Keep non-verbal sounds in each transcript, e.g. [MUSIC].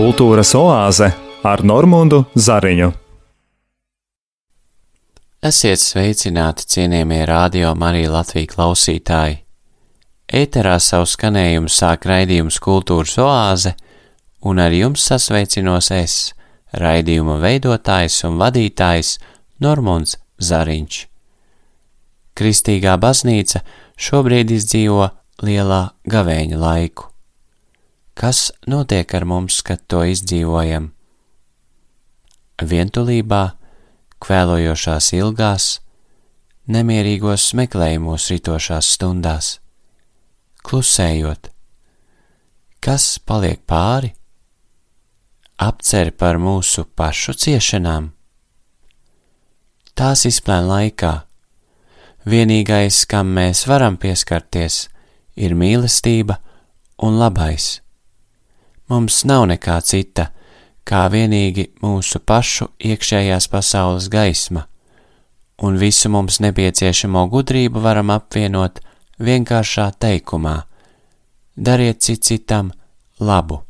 Kultūras oāze ar Normundu Zariņu. Esiet sveicināti, cienījamie radio Marija Latvija klausītāji! Ēterā savu skanējumu sāk raidījums Kultūras oāze, un ar jums sasveicinos es, raidījuma veidotājs un vadītājs Normunds Zariņš. Kristīgā baznīca šobrīd izdzīvo lielā gavēņa laiku. Kas notiek ar mums, kad to izdzīvojam? Vientulībā, kvēlojošās ilgās, nemierīgos meklējumos ritošās stundās, klusējot. Kas paliek pāri? Apcer par mūsu pašu ciešanām. Tās izplēn laikā. Vienīgais, kam mēs varam pieskarties, ir mīlestība un labais. Mums nav nekā cita, kā vienīgi mūsu pašu iekšējās pasaules gaisma, un visu mums nepieciešamo gudrību varam apvienot vienkāršā teikumā: dariet cit citam labu.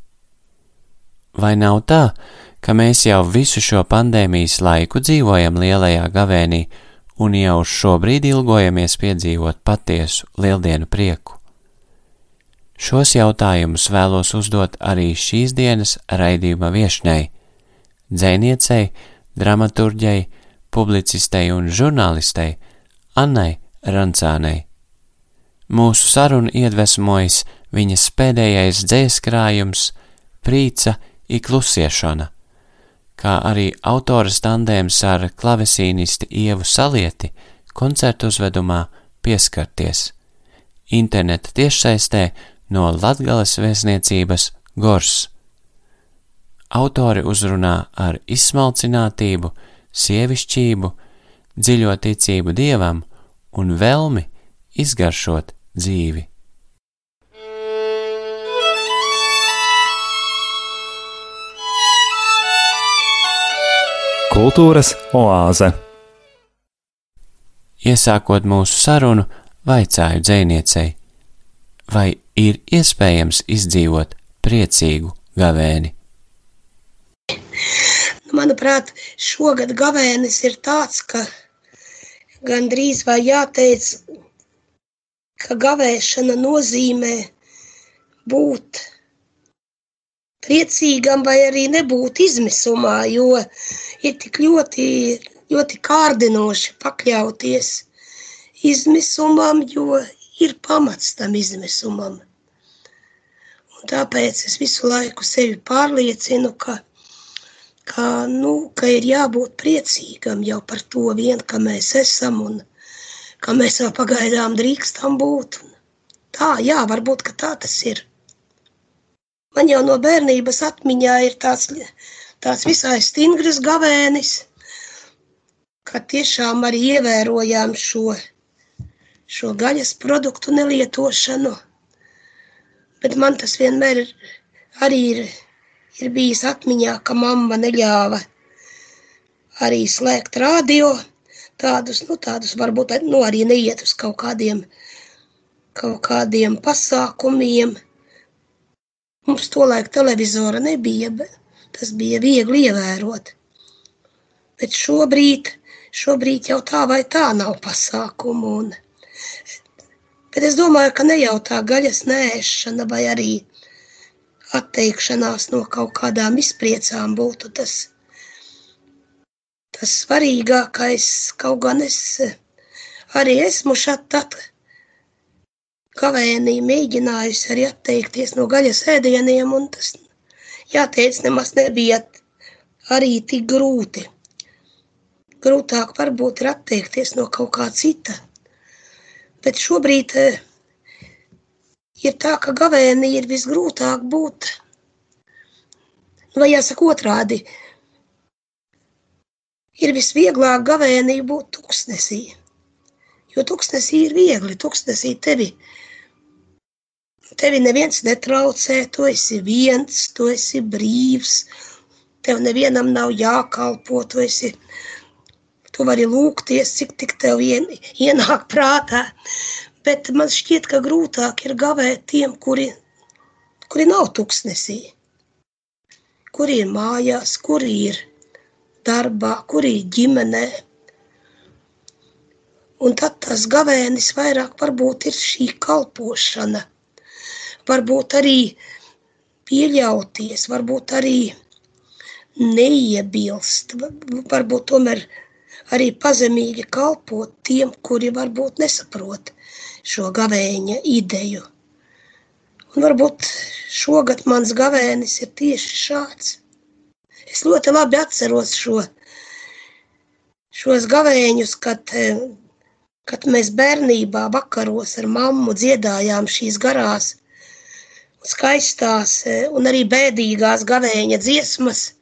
Vai nav tā, ka mēs jau visu šo pandēmijas laiku dzīvojam lielajā gavēnī un jau šobrīd ilgojamies piedzīvot patiesu lieldienu prieku? Šos jautājumus vēlos uzdot arī šīs dienas raidījuma viešnei, dzēniecei, dramaturģei, publicistei un žurnālistei Annai Rancānei. Mūsu sarunu iedvesmojas viņas pēdējais dzēskrājums Prīca iklusiešana, kā arī autoras tandēms ar klavesīnisti Ievu Salieti koncertu uzvedumā pieskarties. Interneta tiešsaistē no Latgales vēstniecības Gors. Autori uzrunā ar izsmalcinātību, sievišķību, dziļo ticību dievam un velmi izgaršot dzīvi. Kultūras oāze Iesākot mūsu sarunu, vaicāju dzēniecei, vai ir iespējams izdzīvot priecīgu gavēni? Manuprāt, šogad gavēnis ir tāds, ka gandrīz vai jāteic, ka gavēšana nozīmē būt priecīgam vai arī nebūt izmisumā, jo ir tik ļoti, ļoti kārdinoši pakļauties izmisumam, jo ir pamats tam izmisumam. Un tāpēc es visu laiku sevi pārliecinu, ka, ka, nu, ka ir jābūt priecīgam jau par to vien, ka mēs esam un ka mēs vēl pagaidām drīkstam būt. Tā, jā, varbūt, ka tā tas ir. Man jau no bērnības atmiņā ir tāds, tāds visai stingrs gavēnis, ka tiešām arī ievērojām šo šo gaļas produktu nelietošanu. Bet man tas vienmēr ir, arī ir, ir bijis atmiņā, ka mamma neļāva arī slēgt radio. Tādus, nu, tādus varbūt nu, arī neiet uz kaut kādiem, kaut kādiem pasākumiem. Mums tolaik televizora nebija, bet tas bija viegli ievērot. Bet šobrīd, šobrīd jau tā vai tā nav pasākumu. Un, Bet es domāju, ka ne jau tā gaļas nēšana vai arī atteikšanās no kaut kādām izpriecām būtu tas, tas svarīgākais. Kaut gan es arī esmu tad kavēnī mēģinājusi arī atteikties no gaļas ēdieniem, un tas, jāteic, nemaz nebija arī tik grūti. Grūtāk varbūt ir atteikties no kaut kā cita. Bet šobrīd eh, ir tā, ka gavēnī ir visgrūtāk būt, vai jāsaka otrādi, ir visvieglāk gavēnī būt tuksnesī. Jo tuksnesī ir viegli, tuksnesī tevi, tevi neviens netraucē, tu esi viens, tu esi brīvs, tev nevienam nav jākalpo, tu esi Tu vari lūgties, cik tik tev ien, ienāk prātā. Bet man šķiet, ka grūtāk ir gavēt tiem, kuri, kuri nav tuksnesī. kur ir mājās, kur ir darbā, kur ir ģimenē. Un tad tas gavēnis vairāk varbūt ir šī kalpošana, varbūt arī pieļauties, varbūt arī neiebilst, varbūt tomēr arī pazemīgi kalpot tiem, kuri varbūt nesaprot šo gavēņa ideju. Un varbūt šogad mans gavēnis ir tieši šāds. Es ļoti labi atceros šo, šos gavēņus, kad, kad mēs bērnībā vakaros ar mammu dziedājām šīs garās skaistās un arī bēdīgās gavēņa dziesmas –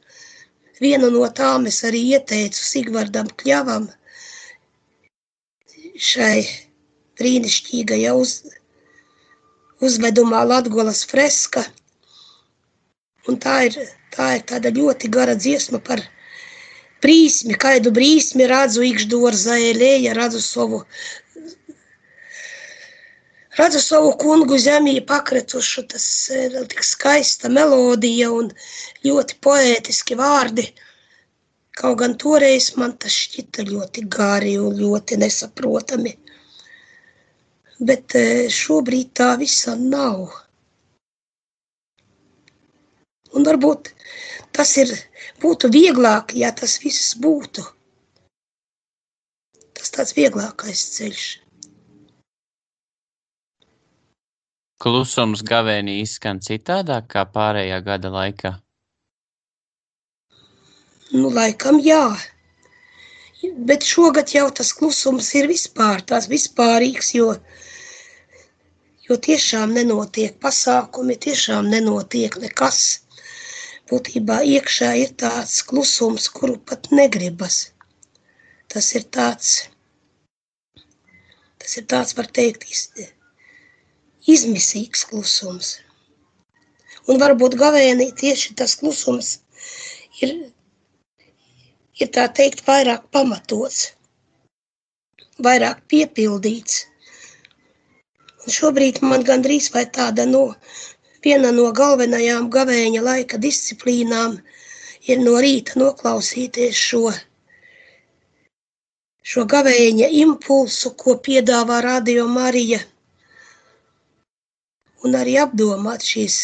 Vienu no tām es arī ieteicu Sigvardam Kļavam šai brīnišķīgajā uz, uzvedumā Latgolas freska. Un tā ir, tā ir tāda ļoti gara dziesma par brīsmi, kaidu brīsmi redzu ikšdorza elēja, redzu savu redzu savu kungu zemī pakretušu, tas ir eh, tik skaista melodija un ļoti poētiski vārdi. Kaut gan toreiz man tas šķita ļoti gari un ļoti nesaprotami. Bet eh, šobrīd tā visa nav. Un varbūt tas ir, būtu vieglāk, ja tas viss būtu. Tas tāds vieglākais ceļš. Klusums gavēnī izskan citādāk kā pārējā gada laikā? Nu, laikam jā. Bet šogad jau tas klusums ir vispār, tās vispārīgs, jo, jo tiešām nenotiek pasākumi, tiešām nenotiek nekas. Būtībā iekšā ir tāds klusums, kuru pat negribas. Tas ir tāds, tas ir tāds, var teikt, izdevies izmisīgs klusums. Un varbūt gavēnī tieši tas klusums ir, ir tā teikt, vairāk pamatots, vairāk piepildīts. Un šobrīd man gandrīz vai tāda no, viena no galvenajām gavēņa laika disciplīnām ir no rīta noklausīties šo, šo gavēņa impulsu, ko piedāvā Radio Marija – un arī apdomāt šīs,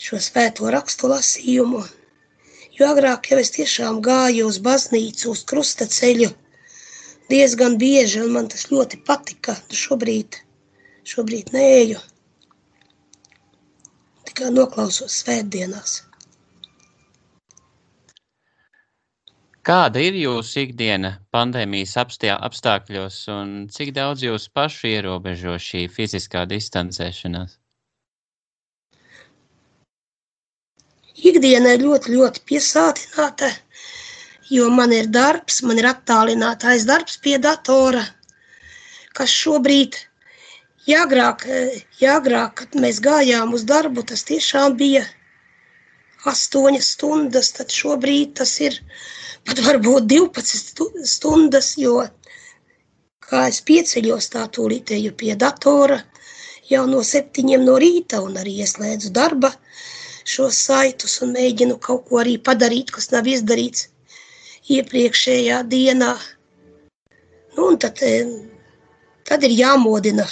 šo svēto rakstu lasījumu. Jo agrāk jau es tiešām gāju uz baznīcu, uz krusta ceļu diezgan bieži, un man tas ļoti patika. Nu šobrīd, šobrīd neeju. Tikai noklausos svētdienās. Kāda ir jūsu ikdiena pandēmijas apstākļos un cik daudz jūs pašu ierobežo šī fiziskā distancēšanās? Ikdiena ir ļoti, ļoti piesātināta, jo man ir darbs, man ir attālinātais darbs pie datora, kas šobrīd, jāgrāk, jāgrāk, kad mēs gājām uz darbu, tas tiešām bija astoņas stundas, tad šobrīd tas ir pat varbūt 12 stundas, jo kā es pieceļos tā tūlītēju pie datora jau no septiņiem no rīta un arī ieslēdzu darba šos saitus un mēģinu kaut ko arī padarīt, kas nav izdarīts iepriekšējā dienā. Nu, un tad, eh, tad ir jāmodina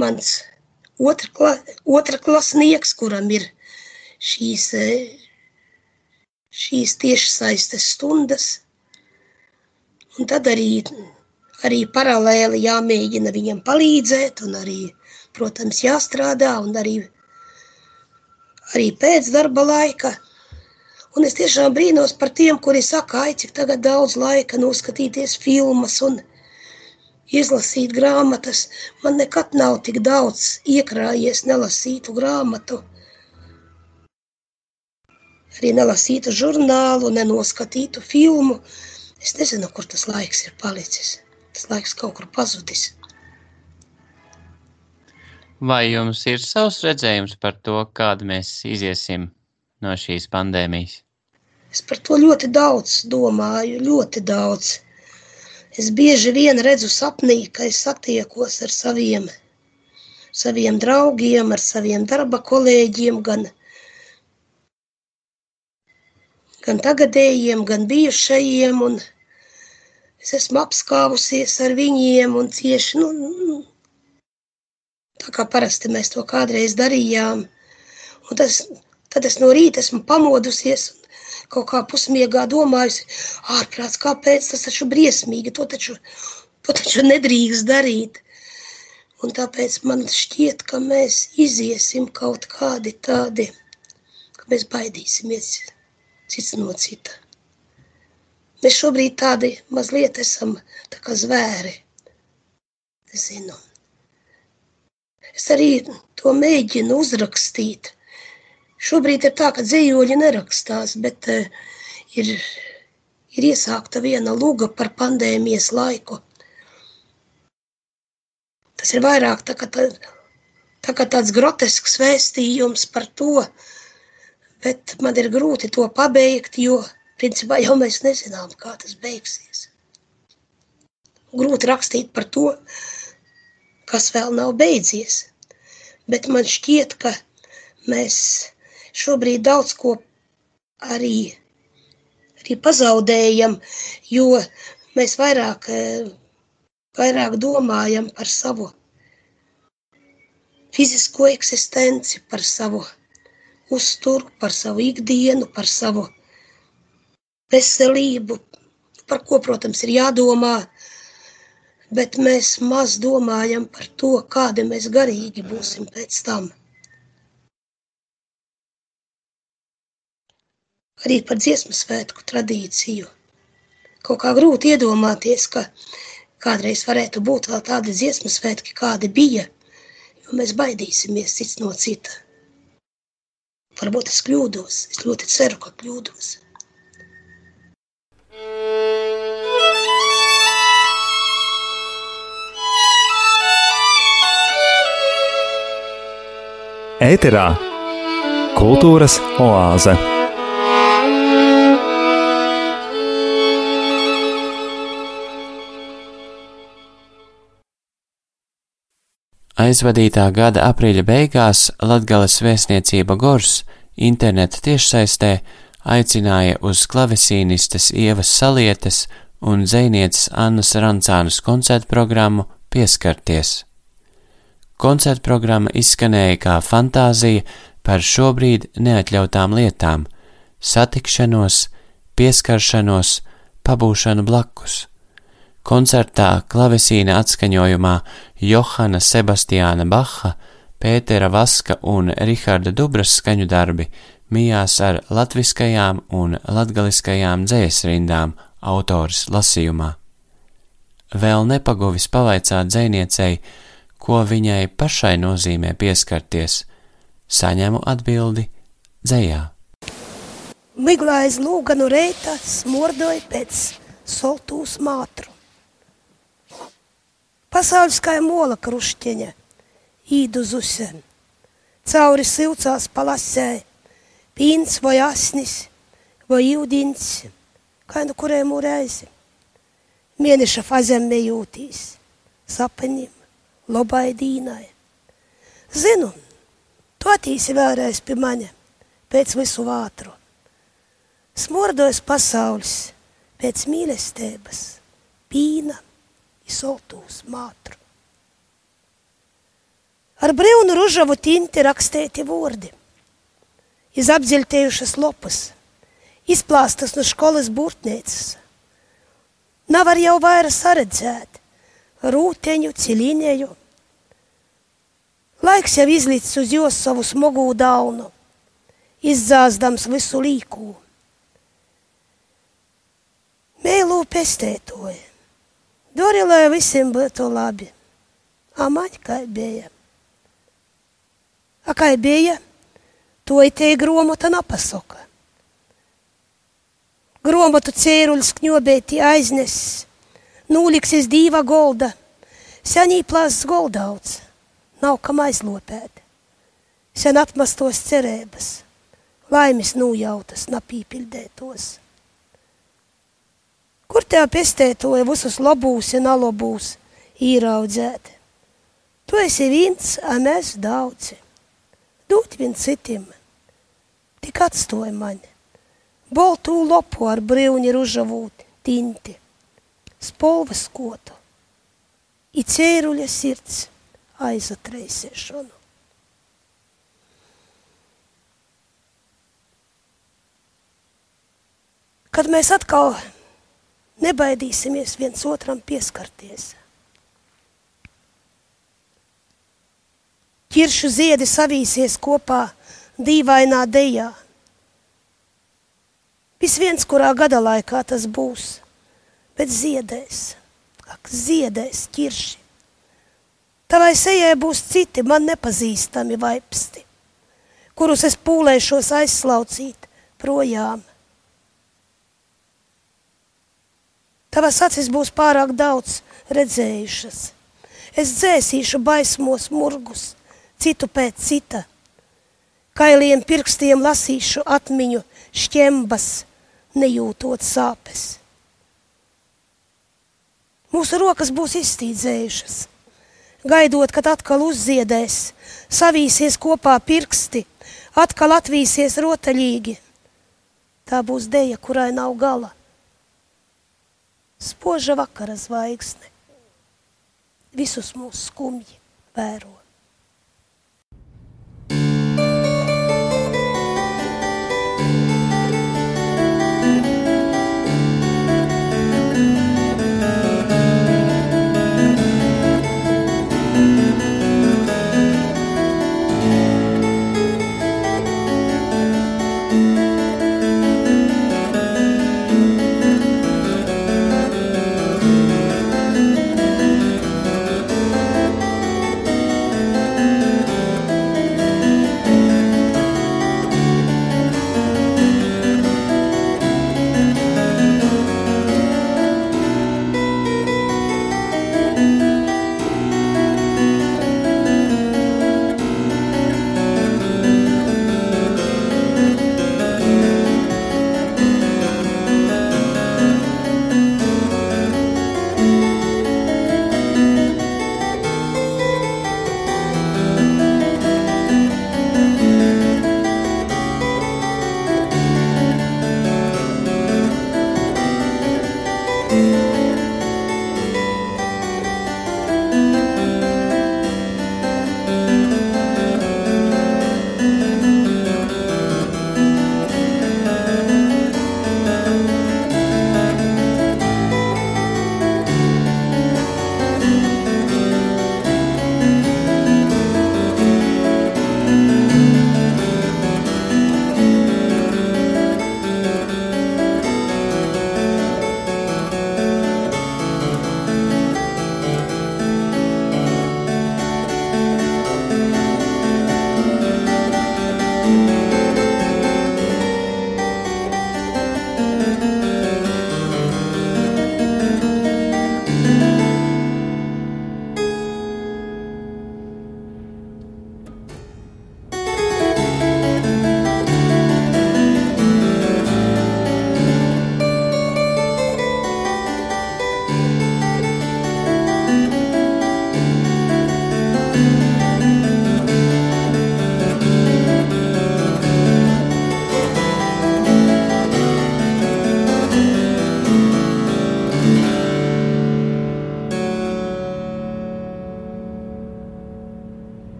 mans otra, otra klasnieks, kuram ir šīs eh, šīs tiešsaistes stundas. Un tad arī, arī paralēli jāmēģina viņam palīdzēt, un arī, protams, jāstrādā, un arī, arī pēc darba laika. Un es tiešām brīnos par tiem, kuri saka, ai, cik tagad daudz laika noskatīties filmas un izlasīt grāmatas. Man nekad nav tik daudz iekrājies nelasītu grāmatu arī nelasītu žurnālu, nenoskatītu filmu. Es nezinu, kur tas laiks ir palicis. Tas laiks kaut kur pazudis. Vai jums ir savs redzējums par to, kāda mēs iziesim no šīs pandēmijas? Es par to ļoti daudz domāju, ļoti daudz. Es bieži vien redzu sapnī, ka es satiekos ar saviem saviem draugiem, ar saviem darba kolēģiem, gan, gan tagadējiem, gan bijušajiem. Es esmu apskāvusies ar viņiem un cieši, nu, nu, tā kā parasti mēs to kādreiz darījām. Un tas, tad es no rīta esmu pamodusies un kaut kā pusmiegā domājusi, ārprāts, kāpēc tas taču briesmīgi, to taču, to taču nedrīkst darīt. Un tāpēc man šķiet, ka mēs iziesim kaut kādi tādi, ka mēs baidīsimies cits no cita. Mēs šobrīd tādi mazliet esam tā kā zvēri. Zinu. Es arī to mēģinu uzrakstīt. Šobrīd ir tā, ka dzējoļi nerakstās, bet uh, ir, ir iesākta viena luga par pandēmijas laiku. Tas ir vairāk tā, tā, tā kā tāds grotesks vēstījums par to, bet man ir grūti to pabeigt, jo principā jau mēs nezinām, kā tas beigsies. Grūti rakstīt par to, kas vēl nav beidzies, bet man šķiet, ka mēs šobrīd daudz ko arī, arī pazaudējam, jo mēs vairāk vairāk domājam par savu fizisko eksistenci, par savu uzturu, par savu ikdienu, par savu veselību, par ko, protams, ir jādomā, bet mēs maz domājam par to, kādi mēs garīgi būsim pēc tam. Arī par dziesmu svētku tradīciju. Kaut kā grūti iedomāties, ka kādreiz varētu būt vēl tādi dziesmu svētki, kādi bija, jo mēs baidīsimies cits no cita. Varbūt es kļūdos, es ļoti ceru, ka kļūdos. Ēterā kultūras oāze. Aizvadītā gada aprīļa beigās Latgales vēstniecība Gors interneta tiešsaistē aicināja uz klavesīnistes Ievas Salietes un dzēnieces Annas Rancānas koncertu programmu Pieskarties. Koncertu programma izskanēja kā fantāzija par šobrīd neatļautām lietām - satikšanos, pieskaršanos, pabūšanu blakus. Koncertā klavesīna atskaņojumā Johana Sebastiāna Baha, Pētera Vaska un Riharda Dubras skaņu darbi mijās ar latviskajām un latgaliskajām dzēsrindām autors lasījumā. Vēl nepaguvis pavaicāt dzēniecei, ko viņai pašai nozīmē pieskarties, saņemu atbildi dzējā. Miglā aiz lūganu reita smordoja pēc soltūs mātru. Pasaules kā mola krušķiņa, īduzusi, cauri silcās palasē, pīns vai asnis vai jūdins, kā nu kurēmu reizi. Mēneša fazēm nejūtīs, sapaņiem, labai dīnai. Zinu, tu attīsi vēlreiz pie maņa, pēc visu vātru. Smordojas pasaules pēc mīlestības, pīna soltūs mātru. Ar brīvnu ružavu tinti rakstēti vārdi, izapdziļtējušas lopas, izplāstas no skolas būrtnēcas. Nav var jau vairāk saredzēt rūteņu, cilīņēju. Laiks jau izlicis uz jos savu smagu daunu, izzāzdams visu līku. Mēlū pestētoja Dori, lai visiem būtu labi. Amaņ, kā bija. A kā bija, to itēja gromota napasaka. Gromotu cēruļs kņobēti aiznes, nūliksis dīva golda, senī plāsts goldauts, nav kam aizlopēt. Sen atmastos cerības, laimes nūjautas, napīpildētos. Kur tev pestētoja visus labūs un alobūs īraudzēt? Tu esi viens, a mēs daudzi. Dūt viens citim, tik atstoja mani. Boltū lopu ar brīvņi ružavūt tinti, spolvas kotu, i cēruļa sirds aizatreisēšanu. Kad mēs atkal nebaidīsimies viens otram pieskarties. Kiršu ziedi savīsies kopā dīvainā dejā. Vis viens, kurā gada laikā tas būs, bet ziedēs, ak, ziedēs kirši. Tavai sejai būs citi man nepazīstami vaipsti, kurus es pūlēšos aizslaucīt projām. Tavas acis būs pārāk daudz redzējušas. Es dzēsīšu baismos murgus, citu pēc cita. Kailiem pirkstiem lasīšu atmiņu šķembas, nejūtot sāpes. Mūsu rokas būs izstīdzējušas, gaidot, kad atkal uzziedēs, savīsies kopā pirksti, atkal atvīsies rotaļīgi. Tā būs deja, kurai nav gala spoža vakara zvaigzne. Visus mūs skumji vēro.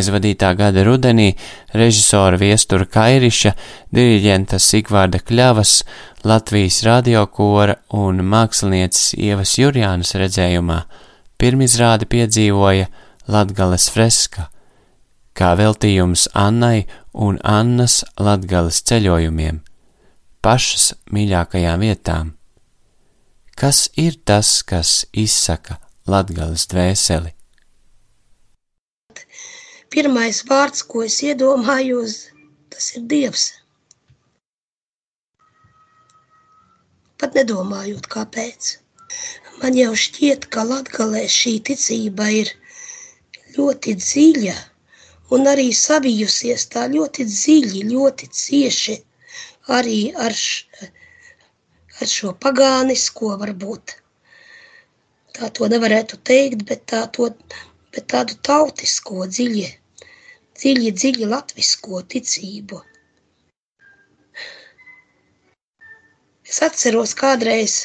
Aizvadītā gada rudenī režisora Viestura Kairiša, diriģenta Sigvārda Kļavas, Latvijas radiokora un mākslinieces Ievas Jurjānas redzējumā pirmizrādi piedzīvoja Latgales freska, kā veltījums Annai un Annas Latgales ceļojumiem, pašas mīļākajām vietām. Kas ir tas, kas izsaka Latgales dvēseli? Pirmais vārds, ko es iedomājos, tas ir Dievs. Pat nedomājot, kāpēc. Man jau šķiet, ka latgalē šī ticība ir ļoti dziļa un arī savijusies tā ļoti dziļi, ļoti cieši arī ar, š, ar šo pagānisko varbūt tā to nevarētu teikt, bet, tā to, bet tādu tautisko dziļi, dziļi, dziļi latvisko ticību. Es atceros kādreiz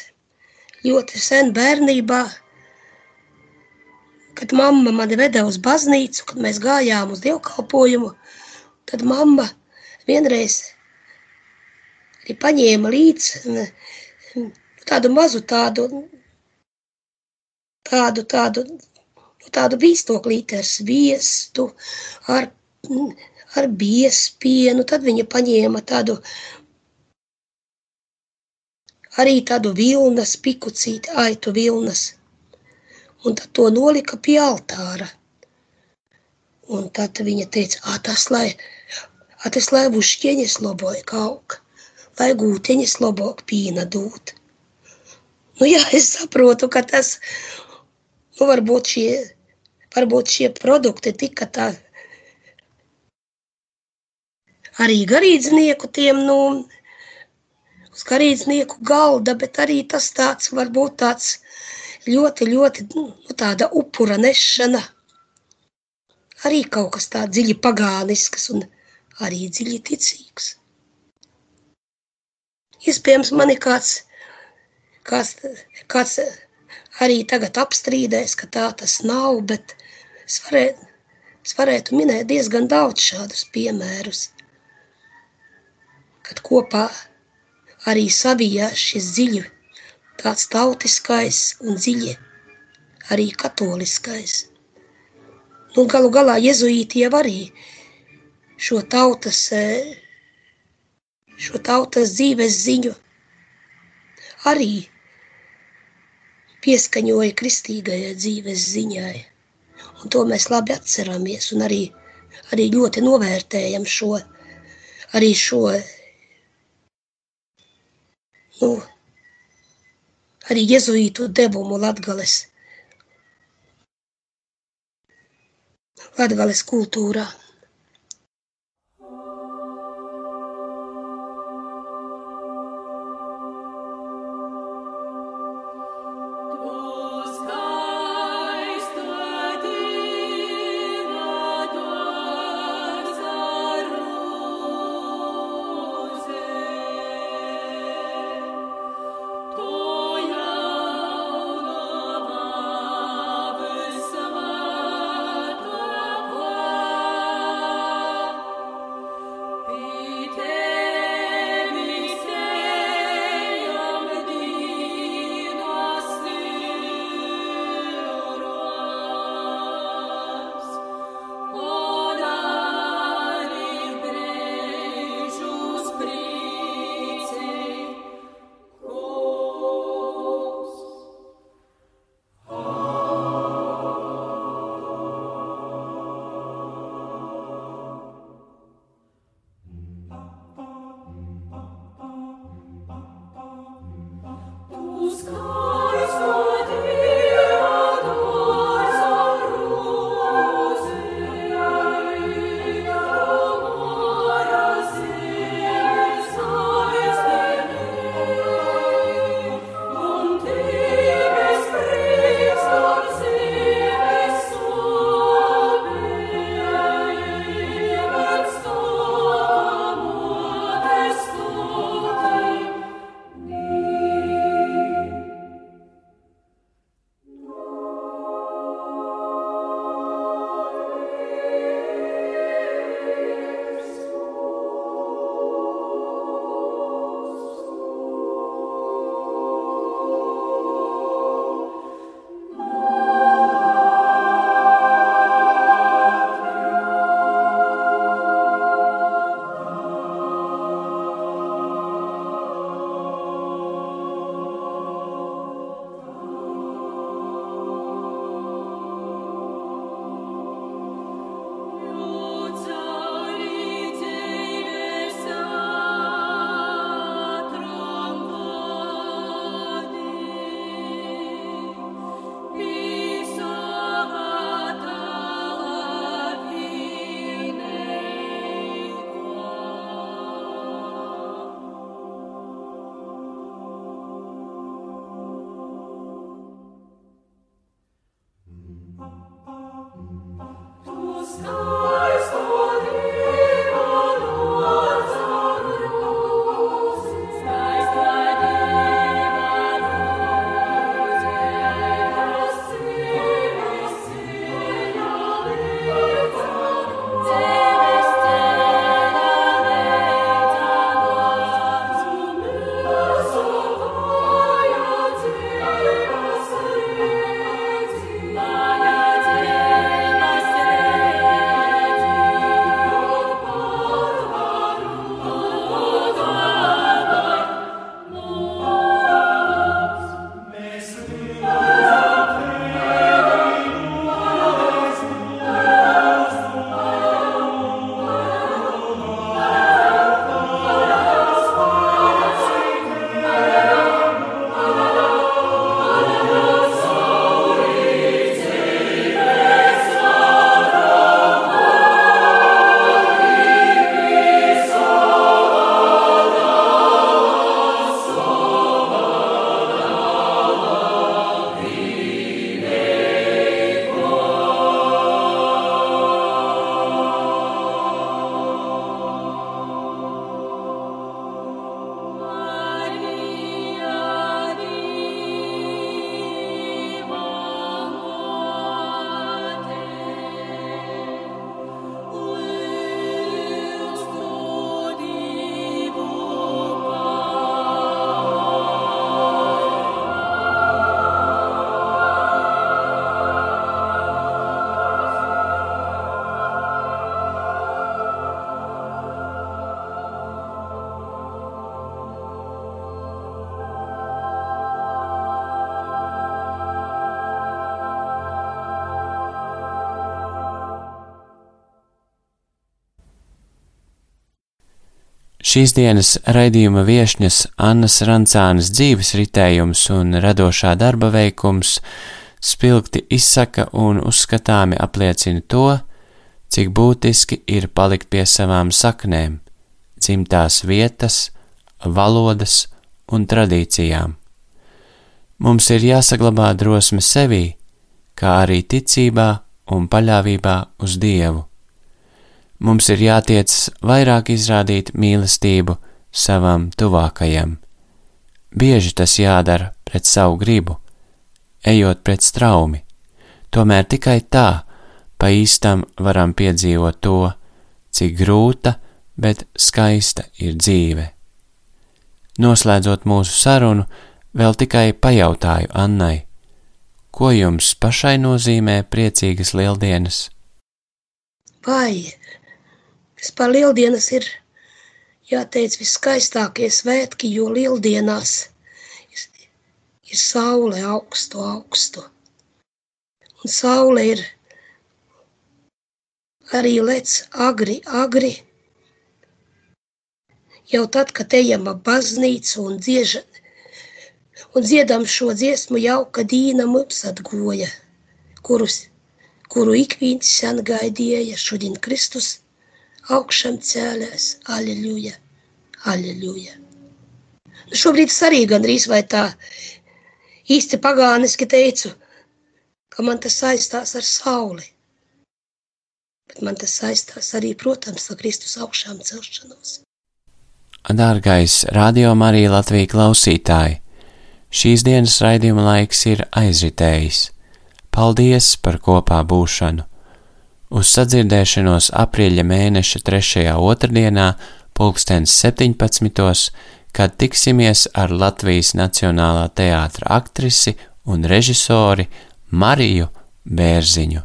ļoti sen bērnībā, kad mamma mani veda uz baznīcu, kad mēs gājām uz dievkalpojumu, tad mamma vienreiz arī paņēma līdz tādu mazu tādu tādu, tādu, tādu bīstoklīti ar sviestu, ar, ar biespienu, tad viņa paņēma tādu, arī tādu vilnas pikucīti, aitu vilnas, un tad to nolika pie altāra. Un tad viņa teica, a tas, lai, a tas, lai vušķieņas loboja kaut, lai gūteņas lobok pīna dūt. Nu jā, [LAUGHS] es saprotu, ka tas nu, varbūt, šie, varbūt šie produkti tika tā arī garīdznieku tiem, nu, uz garīdznieku galda, bet arī tas tāds varbūt tāds ļoti, ļoti, nu, tāda upura nešana. Arī kaut kas tā dziļi pagānisks un arī dziļi ticīgs. Iespējams, mani kāds, kāds, kāds arī tagad apstrīdēs, ka tā tas nav, bet es varētu, es varētu minēt diezgan daudz šādus piemērus, kad kopā arī savijās šis dziļi tāds tautiskais un dziļi arī katoliskais. Nu, galu galā jezuīti jau arī šo tautas, šo tautas dzīves ziņu arī pieskaņoja kristīgajai dzīves ziņai. Un to mēs labi atceramies un arī, arī ļoti novērtējam šo, arī šo, nu, arī jezuītu devumu Latgales, Latgales kultūrā. Šīs dienas raidījuma viešņas Annas Rancānas dzīves ritējums un radošā darba veikums spilgti izsaka un uzskatāmi apliecina to, cik būtiski ir palikt pie savām saknēm, dzimtās vietas, valodas un tradīcijām. Mums ir jāsaglabā drosme sevī, kā arī ticībā un paļāvībā uz Dievu. Mums ir jātiec vairāk izrādīt mīlestību savam tuvākajam. Bieži tas jādara pret savu gribu, ejot pret straumi, tomēr tikai tā pa īstam varam piedzīvot to, cik grūta, bet skaista ir dzīve. Noslēdzot mūsu sarunu, vēl tikai pajautāju Annai, ko jums pašai nozīmē priecīgas lieldienas? Vai Vispār lieldienas ir, jāteic, viskaistākie svētki, jo lieldienās ir, ir saule augstu, augstu. Un saule ir arī lec agri, agri. Jau tad, kad ejam ap baznīcu un dziežam, un dziedam šo dziesmu, jauka dīna mums atgoja, kurus, kuru ik viens sen gaidīja, šodien Kristus augšām cēlēs. Aleluja! Aleluja! Nu, šobrīd es arī gandrīz vai tā īsti pagāniski teicu, ka man tas saistās ar sauli. Bet man tas saistās arī, protams, ar Kristus augšām celšanos. Dārgais radio Marija Latvija klausītāji! Šīs dienas raidījuma laiks ir aizritējis. Paldies par kopā būšanu! Uz sadzirdēšanos aprīļa mēneša 3. otrdienā, pulkstens 17. kad tiksimies ar Latvijas Nacionālā teātra aktrisi un režisori Mariju Bērziņu.